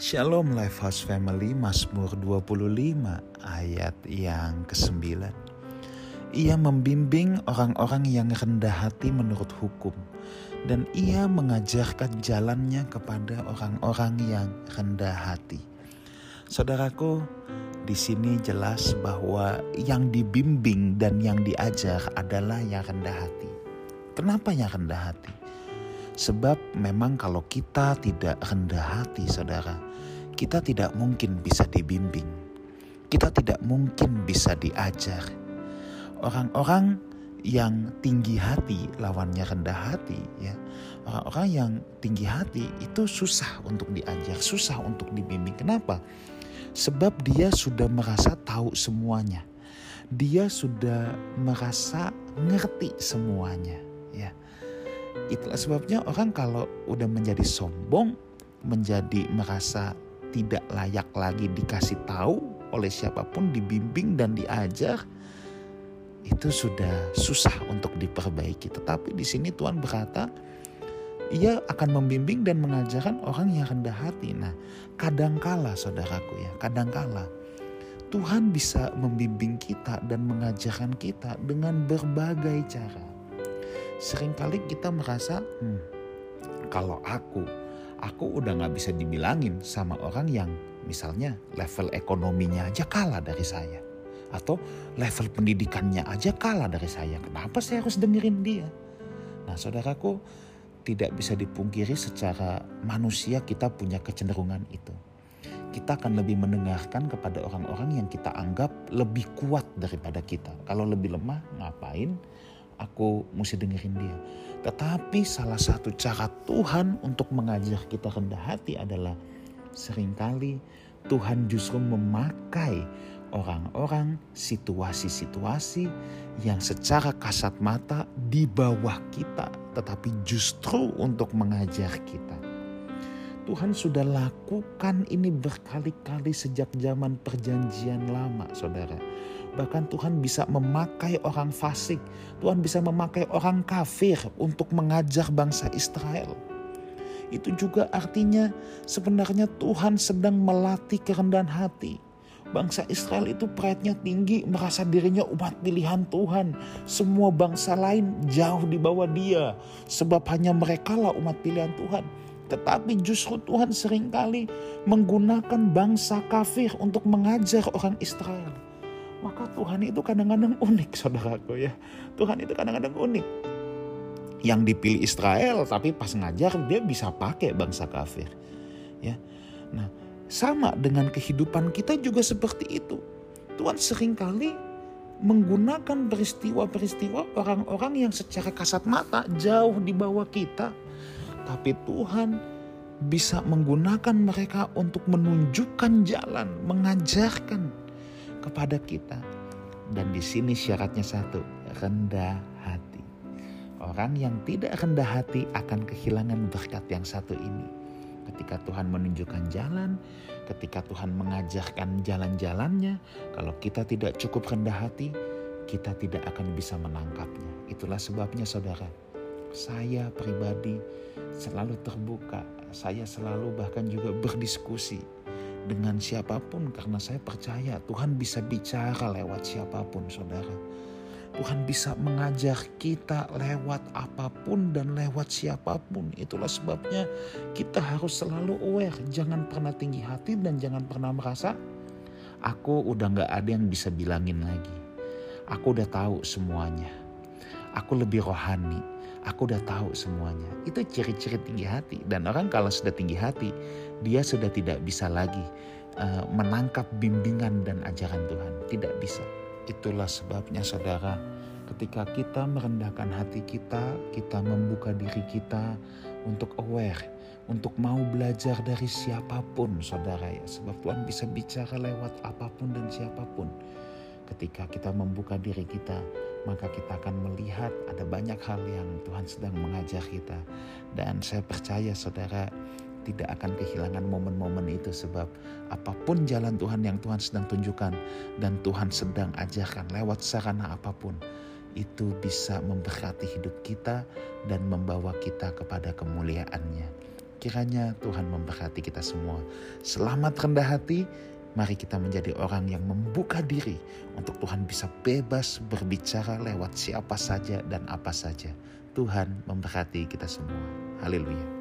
Shalom Lifehouse Family Mazmur 25 ayat yang ke-9 Ia membimbing orang-orang yang rendah hati menurut hukum dan ia mengajarkan jalannya kepada orang-orang yang rendah hati. Saudaraku, di sini jelas bahwa yang dibimbing dan yang diajar adalah yang rendah hati. Kenapa yang rendah hati? Sebab memang kalau kita tidak rendah hati saudara, kita tidak mungkin bisa dibimbing. Kita tidak mungkin bisa diajar. Orang-orang yang tinggi hati lawannya rendah hati ya. Orang-orang yang tinggi hati itu susah untuk diajar, susah untuk dibimbing. Kenapa? Sebab dia sudah merasa tahu semuanya. Dia sudah merasa ngerti semuanya ya Itulah sebabnya orang kalau udah menjadi sombong, menjadi merasa tidak layak lagi dikasih tahu oleh siapa pun, dibimbing dan diajar, itu sudah susah untuk diperbaiki. Tetapi di sini Tuhan berkata, ia akan membimbing dan mengajarkan orang yang rendah hati. Nah, kadangkala saudaraku ya, kadangkala Tuhan bisa membimbing kita dan mengajarkan kita dengan berbagai cara sering kali kita merasa hmm, kalau aku aku udah nggak bisa dibilangin sama orang yang misalnya level ekonominya aja kalah dari saya. Atau level pendidikannya aja kalah dari saya. Kenapa saya harus dengerin dia? Nah saudaraku tidak bisa dipungkiri secara manusia kita punya kecenderungan itu. Kita akan lebih mendengarkan kepada orang-orang yang kita anggap lebih kuat daripada kita. Kalau lebih lemah, ngapain? Aku mesti dengerin dia. Tetapi salah satu cara Tuhan untuk mengajar kita rendah hati adalah sering kali Tuhan justru memakai orang-orang, situasi-situasi yang secara kasat mata di bawah kita, tetapi justru untuk mengajar kita. Tuhan sudah lakukan ini berkali-kali sejak zaman Perjanjian Lama, saudara. Bahkan Tuhan bisa memakai orang fasik, Tuhan bisa memakai orang kafir untuk mengajar bangsa Israel. Itu juga artinya sebenarnya Tuhan sedang melatih kerendahan hati. Bangsa Israel itu pride tinggi, merasa dirinya umat pilihan Tuhan. Semua bangsa lain jauh di bawah dia, sebab hanya mereka lah umat pilihan Tuhan. Tetapi justru Tuhan sering kali menggunakan bangsa kafir untuk mengajar orang Israel. Maka Tuhan itu kadang-kadang unik saudaraku ya. Tuhan itu kadang-kadang unik. Yang dipilih Israel tapi pas ngajar dia bisa pakai bangsa kafir. Ya. Nah, sama dengan kehidupan kita juga seperti itu. Tuhan sering kali menggunakan peristiwa-peristiwa orang-orang yang secara kasat mata jauh di bawah kita. Tapi Tuhan bisa menggunakan mereka untuk menunjukkan jalan, mengajarkan kepada kita. Dan di sini syaratnya satu, rendah hati. Orang yang tidak rendah hati akan kehilangan berkat yang satu ini. Ketika Tuhan menunjukkan jalan, ketika Tuhan mengajarkan jalan-jalannya, kalau kita tidak cukup rendah hati, kita tidak akan bisa menangkapnya. Itulah sebabnya saudara, saya pribadi selalu terbuka, saya selalu bahkan juga berdiskusi dengan siapa pun karena saya percaya Tuhan bisa bicara lewat siapa pun saudara. Tuhan bisa mengajar kita lewat apa pun dan lewat siapa pun. Itulah sebabnya kita harus selalu aware. Jangan pernah tinggi hati dan jangan pernah merasa aku udah gak ada yang bisa bilangin lagi. Aku udah tahu semuanya. Aku lebih rohani aku udah tahu semuanya. Itu ciri-ciri tinggi hati. Dan orang kalau sudah tinggi hati, dia sudah tidak bisa lagi uh, menangkap bimbingan dan ajaran Tuhan. Tidak bisa. Itulah sebabnya saudara, ketika kita merendahkan hati kita, kita membuka diri kita untuk aware, untuk mau belajar dari siapa pun saudara ya. Sebab Tuhan bisa bicara lewat apa pun dan siapa pun. Ketika kita membuka diri kita, maka kita akan melihat ada banyak hal yang Tuhan sedang mengajar kita. Dan saya percaya saudara tidak akan kehilangan momen-momen itu sebab apa pun jalan Tuhan yang Tuhan sedang tunjukkan dan Tuhan sedang ajarkan lewat sarana apa pun itu bisa memberkati hidup kita dan membawa kita kepada kemuliaannya. Kiranya Tuhan memberkati kita semua. Selamat rendah hati. Mari kita menjadi orang yang membuka diri untuk Tuhan bisa bebas berbicara lewat siapa saja dan apa saja. Tuhan memberkati kita semua. Haleluya.